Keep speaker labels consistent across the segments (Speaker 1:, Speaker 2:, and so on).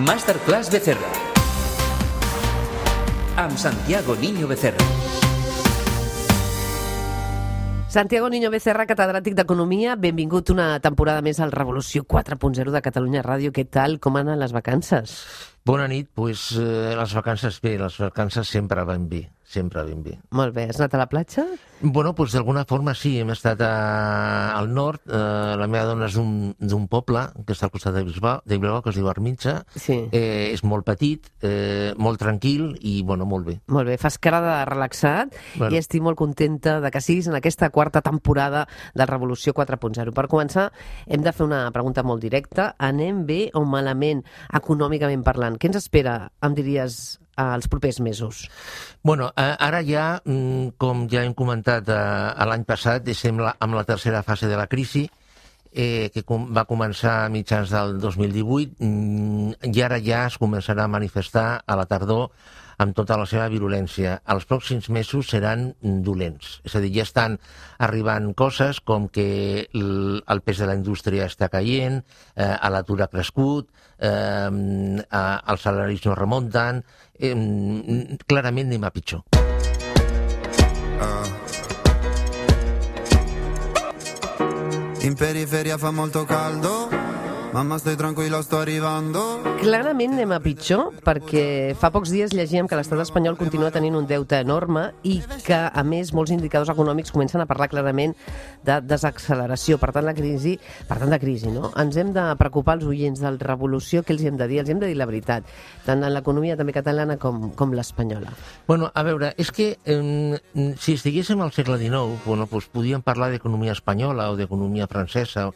Speaker 1: Masterclass Becerra. Amb Santiago Niño Becerra.
Speaker 2: Santiago Niño Becerra, catedràtic d'Economia, benvingut una temporada més al Revolució 4.0 de Catalunya Ràdio. Què tal? Com han anat les vacances?
Speaker 3: Bona nit, doncs eh, les vacances bé, les vacances sempre van bé, sempre ben bé.
Speaker 2: Molt bé, has anat a la platja?
Speaker 3: Bueno, doncs d'alguna forma sí, hem estat a, al nord, eh, la meva dona és d'un poble que està al costat de Bilbao, de Bilbao que es diu Armitxa,
Speaker 2: Sí.
Speaker 3: eh, és molt petit, eh, molt tranquil i, bueno, molt bé.
Speaker 2: Molt bé, fas cara de relaxat
Speaker 3: Bueno.
Speaker 2: i estic molt contenta de que siguis en aquesta quarta temporada de Revolució 4.0. Per començar, hem de fer una pregunta molt directa. Anem bé o malament, econòmicament parlant? Què ens espera, em diries, als propers mesos?
Speaker 3: Bueno, ara ja, mm, com ja hem comentat eh, l'any passat, estem amb la tercera fase de la crisi, eh, que com, va començar a mitjans del 2018 mm, i ara ja es començarà a manifestar a la tardor amb tota la seva virulència. Els pròxims mesos seran dolents. És a dir, ja estan arribant coses com que el, pes de la indústria està caient, eh, l'atur ha crescut, eh, els salaris no remunten, eh, clarament anem a pitjor.
Speaker 4: In periferia fa molto caldo, mamma stai tranquilla sto arrivando.
Speaker 2: Clarament anem a pitjor, perquè fa pocs dies llegíem que l'estat espanyol continua tenint un deute enorme i que, a més, molts indicadors econòmics comencen a parlar clarament de desacceleració. Per tant, la crisi, per tant, de crisi, no? Ens hem de preocupar els oients del Revolució, què els hem de dir? Els hem de dir la veritat, tant en l'economia també catalana com, com l'espanyola.
Speaker 3: Bueno, a veure, és que eh, si estiguéssim al segle XIX, bueno, doncs podíem parlar d'economia espanyola o d'economia francesa.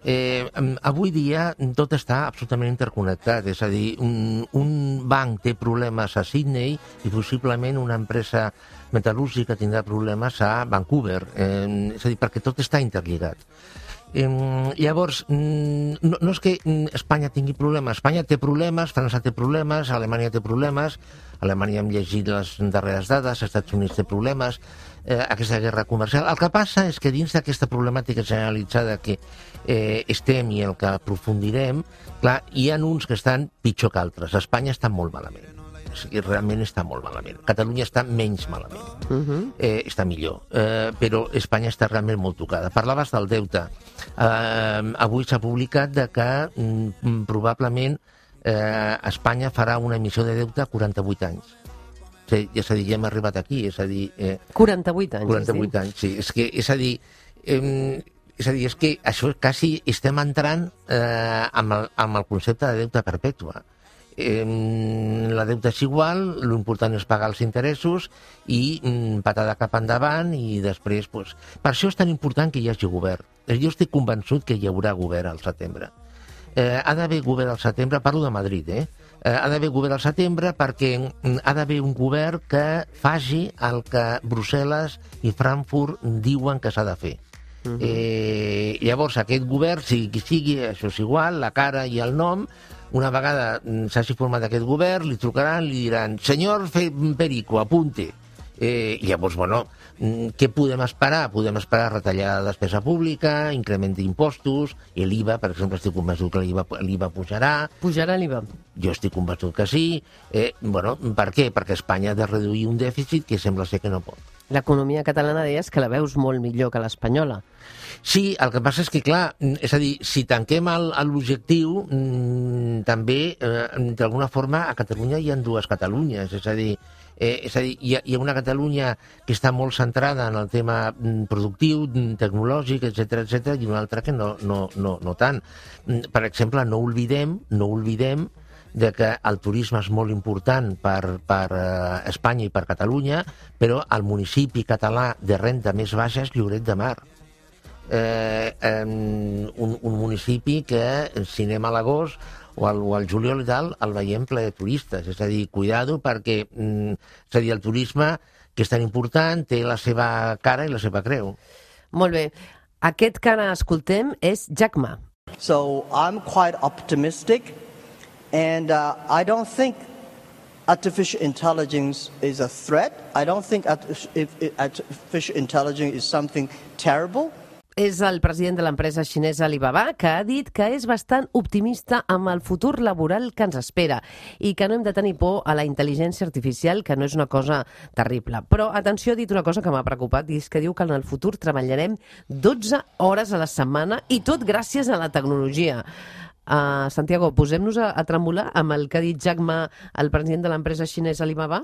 Speaker 3: Eh, avui dia tot està absolutament interconnectat, és a dir, un, un banc té problemes a Sydney i possiblement una empresa metal·lúrgica tindrà problemes a Vancouver, eh, és a dir, perquè tot està interlligat. Eh, llavors, mm, no, no és que mm, Espanya tingui problemes, Espanya té problemes, França té problemes, Alemanya té problemes, Alemanya hem llegit les darreres dades, Estats Units té problemes, eh, aquesta guerra comercial. El que passa és que dins d'aquesta problemàtica generalitzada que eh, estem i el que aprofundirem, clar, hi ha uns que estan pitjor que altres. Espanya està molt malament. O sigui, realment està molt malament. Catalunya està menys malament
Speaker 2: Uh -huh.
Speaker 3: eh, està millor, eh, però Espanya està realment molt tocada. Parlaves del deute. Eh, avui s'ha publicat de que mm, probablement eh, Espanya farà una emissió de deute a 48 anys. Sí, és a dir, ja hem arribat aquí, és a dir... Eh,
Speaker 2: 48 anys.
Speaker 3: 48 anys, sí. És, que, és a dir, eh, és a dir, és que això quasi estem entrant eh, amb, el, amb el concepte de deute perpètua. Eh, la deuta és igual, l'important és pagar els interessos i mm, patada cap endavant i després... Pues, per això és tan important que hi hagi govern. Jo estic convençut que hi haurà govern al setembre. Eh, ha d'haver govern al setembre, parlo de Madrid, eh? Eh ha d'haver govern al setembre perquè mm, ha d'haver un govern que faci el que Brussel·les i Frankfurt diuen que s'ha de fer. Uh -huh. eh, llavors, aquest govern, sigui qui sigui, això és igual, la cara i el nom, una vegada mm, s'hagi format aquest govern, li trucaran, li diran senyor Perico, apunte. Eh, llavors, bueno, mm, què podem esperar? Podem esperar retallar la despesa pública, increment d'impostos, i l'IVA, per exemple, estic convençut que l'IVA l'IVA pujarà,
Speaker 2: Pujarà l'IVA.
Speaker 3: jo estic convençut que sí. Eh, bueno, per què? Perquè Espanya ha de reduir un dèficit que sembla ser que no pot.
Speaker 2: L'economia catalana deies que la veus molt millor que l'espanyola.
Speaker 3: Sí, el que passa és que, clar, és a dir, si tanquem l'objectiu, també, eh, d'alguna forma, a Catalunya hi ha dues Catalunyes, és a dir, eh, és a dir hi, ha, hi ha una Catalunya que està molt centrada en el tema productiu, tecnològic, etc etc i una altra que no, no, no, no tant. Per exemple, no oblidem, no oblidem de que el turisme és molt important per, per eh, Espanya i per Catalunya, però el municipi català de renda més baixa és Lloret de Mar eh, eh, un, un municipi que si anem a l'agost o al, o al juliol i tal, el veiem ple de turistes. És a dir, cuidado perquè mm, és a dir, el turisme, que és tan important, té la seva cara i la seva creu.
Speaker 2: Molt bé. Aquest que ara escoltem és Jack Ma.
Speaker 5: So I'm quite optimistic, and uh, I don't think artificial intelligence is a threat. I don't think arti- if, if artificial intelligence is something terrible.
Speaker 2: és el president de l'empresa xinesa Alibaba, que ha dit que és bastant optimista amb el futur laboral que ens espera i que no hem de tenir por a la intel·ligència artificial, que no és una cosa terrible. Però, atenció, ha dit una cosa que m'ha preocupat, i és que diu que en el futur treballarem 12 hores a la setmana i tot gràcies a la tecnologia. Uh, Santiago, posem-nos a, a tremolar amb el que ha dit Jack Ma, el president de l'empresa xinesa Alibaba?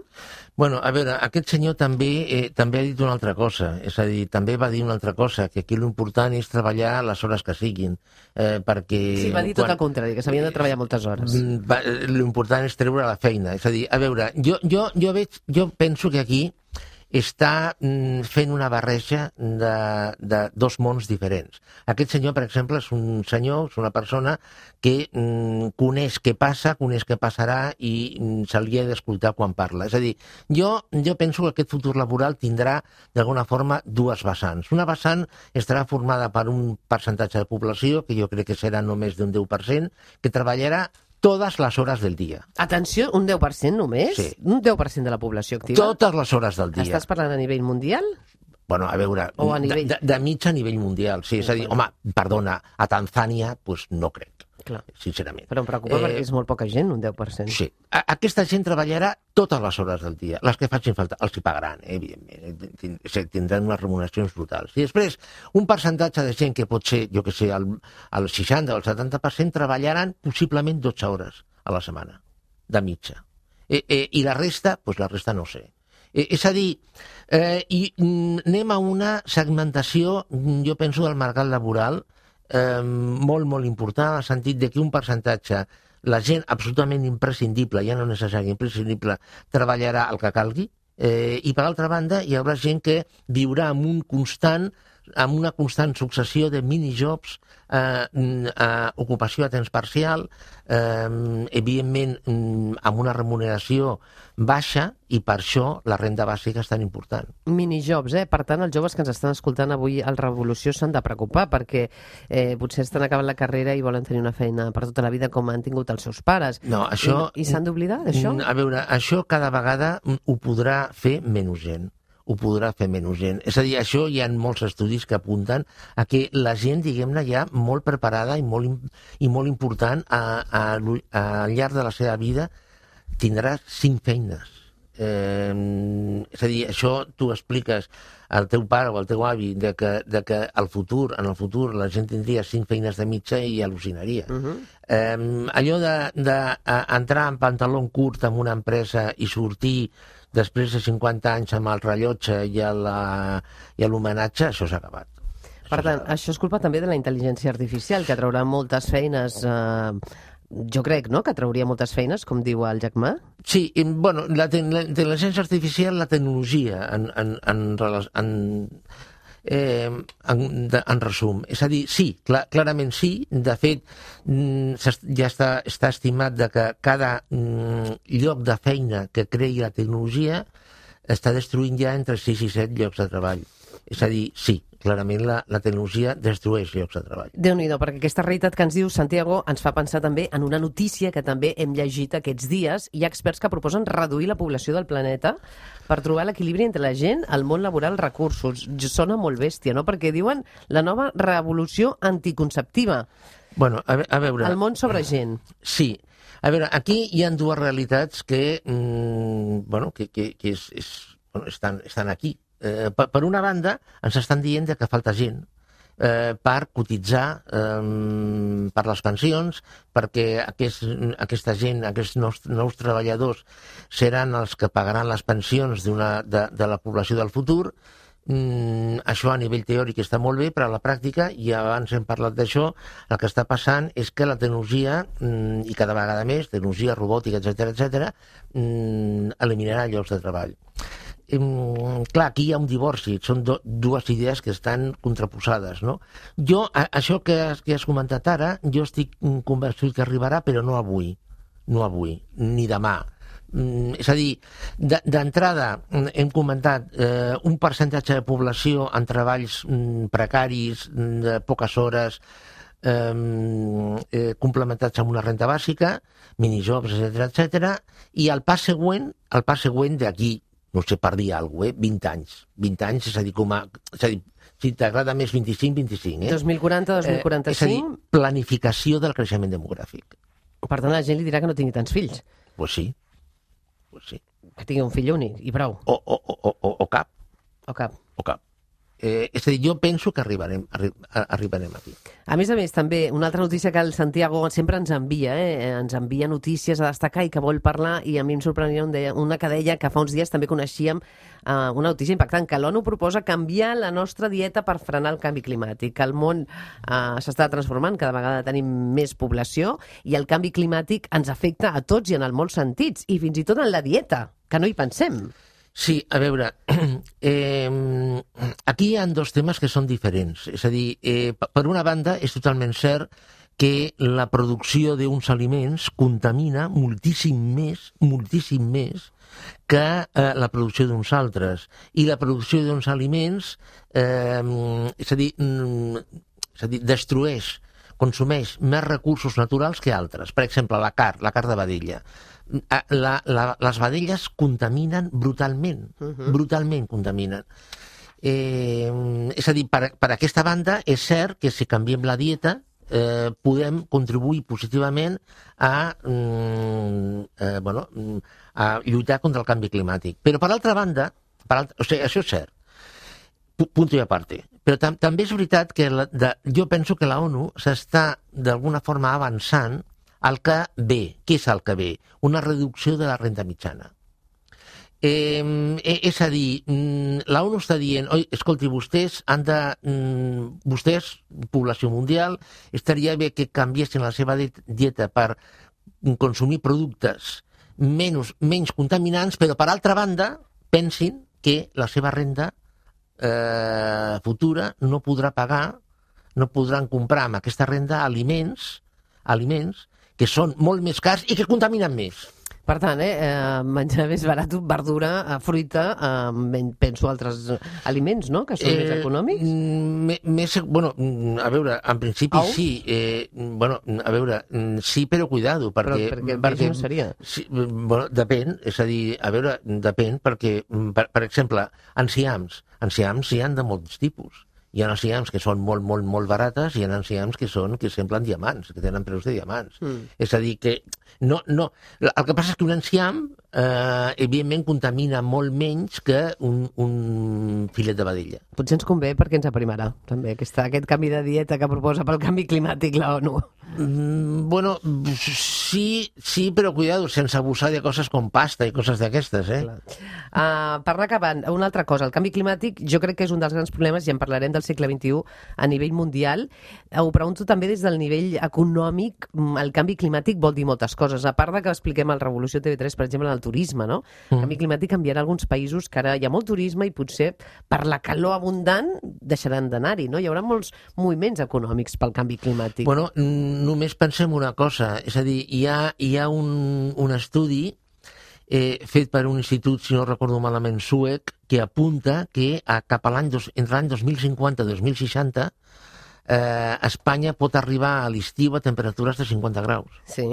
Speaker 3: Bueno, a veure, aquest senyor també eh, també ha dit una altra cosa, és a dir, també va dir una altra cosa, que aquí l'important és treballar les hores que siguin, eh, perquè...
Speaker 2: Sí, va dir tot el contrari, que s'havien de treballar moltes hores.
Speaker 3: Mm, va- L'important és treure la feina, és a dir, a veure, jo, jo, jo, veig, jo penso que aquí està mm, fent una barreja de, de dos mons diferents. Aquest senyor, per exemple, és un senyor, és una persona que mm, coneix què passa, coneix què passarà i mm, se li ha d'escoltar quan parla. És a dir, jo, jo penso que aquest futur laboral tindrà, d'alguna forma, dues vessants. Una vessant estarà formada per un percentatge de població, que jo crec que serà només d'un 10%, que treballarà totes les hores del dia.
Speaker 2: Atenció, un 10% només?
Speaker 3: Sí.
Speaker 2: Un 10% de la població activa?
Speaker 3: Totes les hores del dia.
Speaker 2: Estàs parlant a nivell mundial?
Speaker 3: Bueno, a veure,
Speaker 2: O a nivell-
Speaker 3: de, de, de mig a nivell mundial. Sí, és a dir, home, perdona, a Tanzània, pues no crec,
Speaker 2: Clar.
Speaker 3: sincerament.
Speaker 2: Però em preocupa eh... perquè és molt poca gent, un 10%.
Speaker 3: Sí. A aquesta gent treballarà totes les hores del dia, les que facin falta. Els hi pagaran, eh, evidentment. eh, tin- tin- Tindran unes remuneracions brutals. I després, un percentatge de gent que pot ser, jo que sé, el, el 60 o el 70% treballaran possiblement 12 hores a la setmana, de mitja. Eh, eh, I la resta, doncs la resta no sé. Eh, és a dir, eh, i mm, anem a una segmentació, mm, jo penso, del mercat laboral eh, molt, molt important, en el sentit de que un percentatge, la gent absolutament imprescindible, ja no necessari, imprescindible, treballarà el que calgui, eh, i per altra banda hi haurà gent que viurà amb un constant amb una constant successió de minijobs, eh, eh, ocupació a temps parcial, eh, evidentment mm, amb una remuneració baixa i per això la renda bàsica és tan important.
Speaker 2: Minijobs, eh? Per tant, els joves que ens estan escoltant avui al Revolució s'han de preocupar perquè eh, potser estan acabant la carrera i volen tenir una feina per tota la vida com han tingut els seus pares.
Speaker 3: No, això...
Speaker 2: I, i s'han d'oblidar d'això?
Speaker 3: Mm, A veure, això cada vegada mm, ho podrà fer menys gent ho podrà fer menys gent. És a dir, això hi ha molts estudis que apunten a que la gent, diguem-ne, ja molt preparada i molt, i molt important a, a, l'u- al llarg de la seva vida tindrà cinc feines. Eh, és a dir, això tu expliques al teu pare o al teu avi de que, de que al futur, en el futur la gent tindria cinc feines de mitja i al·lucinaria. Uh -huh. eh, allò d'entrar en pantaló curt en una empresa i sortir després de 50 anys amb el rellotge i la- i l'homenatge, això s'ha acabat.
Speaker 2: Per tant, això és culpa també de la intel·ligència artificial, que traurà moltes feines... Eh, jo crec, no?, que trauria moltes feines, com diu el Jack Ma.
Speaker 3: Sí, i, bueno, la, la intel·ligència artificial, la tecnologia, en, en, en, en, eh, en, de, en resum. És a dir, sí, clar, clarament sí. De fet, mm, ja està, està estimat de que cada mm, lloc de feina que creï la tecnologia està destruint ja entre 6 i 7 llocs de treball. És a dir, sí, clarament la, la tecnologia destrueix llocs de treball.
Speaker 2: déu nhi perquè aquesta realitat que ens diu Santiago ens fa pensar també en una notícia que també hem llegit aquests dies. Hi ha experts que proposen reduir la població del planeta per trobar l'equilibri entre la gent, el món laboral, recursos. Sona molt bèstia, no? Perquè diuen la nova revolució anticonceptiva.
Speaker 3: Bueno, a, a veure...
Speaker 2: El món sobre gent.
Speaker 3: Sí. A veure, aquí hi han dues realitats que, mm, bueno, que, que, que és, és, bueno, estan, estan aquí. Eh, per, per una banda, ens estan dient que falta gent eh, per cotitzar eh, per les pensions, perquè aquest, aquesta gent, aquests nous, nous treballadors, seran els que pagaran les pensions de, de la població del futur, Mm, això a nivell teòric està molt bé, però a la pràctica, i abans hem parlat d'això, el que està passant és que la tecnologia, mm, i cada vegada més, tecnologia robòtica, etc etc, mm, eliminarà llocs de treball. Clar, aquí hi ha un divorci, són do, dues idees que estan contraposades, no? Jo, a, això que has, que has comentat ara, jo estic convençut que arribarà, però no avui, no avui, ni demà. Mm, és a dir, de- d'entrada mm, hem comentat eh, un percentatge de població en treballs mm, precaris, mm, de poques hores, eh, eh, complementats amb una renta bàsica, minijobs, etc etc. i el pas següent, el pas següent d'aquí, no sé, per dir alguna cosa, eh, 20 anys. 20 anys, és a dir, com a, és a dir si t'agrada més 25-25, eh?
Speaker 2: 2040-2045.
Speaker 3: Eh, és a dir, planificació del creixement demogràfic.
Speaker 2: Per tant, la gent li dirà que no tingui tants fills.
Speaker 3: Pues sí. Pues sí.
Speaker 2: Que tingui un fill únic i prou.
Speaker 3: O, o, o, o, o cap.
Speaker 2: O cap.
Speaker 3: O cap. Eh, és a dir, jo penso que arribarem, arri arribarem aquí.
Speaker 2: A més a més, també, una altra notícia que el Santiago sempre ens envia, eh? ens envia notícies a destacar i que vol parlar, i a mi em sorprenia un deia, una que deia que fa uns dies també coneixíem eh, una notícia impactant, que l'ONU proposa canviar la nostra dieta per frenar el canvi climàtic, que el món eh, s'està transformant, cada vegada tenim més població, i el canvi climàtic ens afecta a tots i en el molts sentits, i fins i tot en la dieta, que no hi pensem.
Speaker 3: Sí, a veure, eh, aquí hi ha dos temes que són diferents. És a dir, eh, per una banda, és totalment cert que la producció d'uns aliments contamina moltíssim més, moltíssim més, que eh, la producció d'uns altres. I la producció d'uns aliments, eh, és a dir, mm, és a dir, destrueix, consumeix més recursos naturals que altres. Per exemple, la carn, la carn de vedella la, la, les vedelles contaminen brutalment, uh -huh. brutalment contaminen. Eh, és a dir, per, per aquesta banda, és cert que si canviem la dieta eh, podem contribuir positivament a, mm, eh, bueno, a lluitar contra el canvi climàtic. Però, per altra banda, per altra, o sigui, això és cert, punt i a parte. Però tam també és veritat que la, de, jo penso que la ONU s'està d'alguna forma avançant el que ve. Què és el que ve? Una reducció de la renda mitjana. Eh, és a dir, mm, la ONU està dient, oi, escolti, vostès han de, mm, vostès, població mundial, estaria bé que canviessin la seva dieta per consumir productes menys, menys contaminants, però per altra banda, pensin que la seva renda eh, futura no podrà pagar, no podran comprar amb aquesta renda aliments, aliments que són molt més cars i que contaminen més.
Speaker 2: Per tant, eh, eh, menjar més barat, verdura, eh, fruita, eh, penso altres aliments, no?, que són eh, més econòmics?
Speaker 3: Més, bueno, a veure, en principi Au? sí. Eh, bueno, a veure, sí, però cuidado, perquè...
Speaker 2: Però perquè, perquè no seria?
Speaker 3: Sí, bueno, depèn, és a dir, a veure, depèn, perquè, per, per exemple, enciams, enciams hi han de molts tipus hi ha enciams que són molt, molt, molt barates i hi ha enciams que són que semblen diamants, que tenen preus de diamants. Mm. És a dir, que no, no, el que passa és que un enciam, eh, evidentment, contamina molt menys que un, un filet de vedella.
Speaker 2: Potser ens convé perquè ens aprimarà, també, aquesta, aquest canvi de dieta que proposa pel canvi climàtic la ONU.
Speaker 3: Mm, bueno, sí, sí, però cuidado, sense abusar de coses com pasta i coses d'aquestes, eh?
Speaker 2: Uh, per anar acabant, una altra cosa, el canvi climàtic jo crec que és un dels grans problemes i en parlarem del segle XXI a nivell mundial. Uh, ho pregunto també des del nivell econòmic, mm, el canvi climàtic vol dir moltes coses, a part de que expliquem al Revolució TV3, per exemple, en el turisme, no? Mm. El canvi climàtic canviarà alguns països que ara hi ha molt turisme i potser per la calor abundant deixaran d'anar-hi, no? Hi haurà molts moviments econòmics pel canvi climàtic.
Speaker 3: Bueno, només pensem una cosa, és a dir, hi ha, hi ha un, un estudi eh, fet per un institut, si no recordo malament, suec, que apunta que a, cap a l'any entre l'any 2050 i 2060 eh, Espanya pot arribar a l'estiu a temperatures de 50 graus.
Speaker 2: Sí.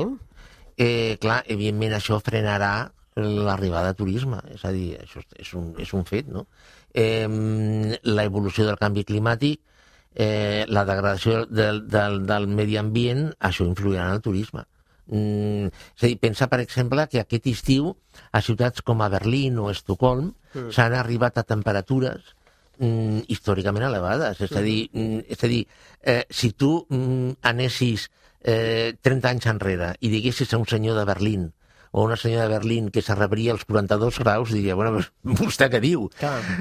Speaker 3: Eh, clar, evidentment això frenarà l'arribada de turisme, és a dir, això és un, és un fet, no? Eh, la evolució del canvi climàtic eh, la degradació del, del, del medi ambient, això influirà en el turisme. Mm, és a dir, pensa, per exemple, que aquest estiu a ciutats com a Berlín o Estocolm mm. s'han arribat a temperatures mm, històricament elevades. És a dir, mm, és a dir eh, si tu mm, anessis eh, 30 anys enrere i diguessis a un senyor de Berlín o una senyora de Berlín que s'arrebria als 42 graus, diria, bueno, vostè què diu?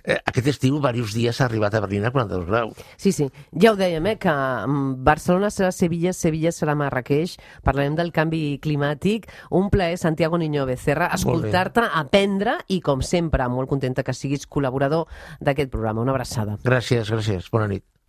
Speaker 3: Eh, aquest estiu, diversos dies, ha arribat a Berlín a 42 graus.
Speaker 2: Sí, sí. Ja ho dèiem, eh, que mm, Barcelona serà Sevilla, Sevilla serà Marrakeix. Parlarem del canvi climàtic. Un plaer, Santiago Niño Becerra, escoltar-te, aprendre i, com sempre, molt contenta que siguis col·laborador d'aquest programa. Una abraçada.
Speaker 3: Gràcies, gràcies. Bona nit.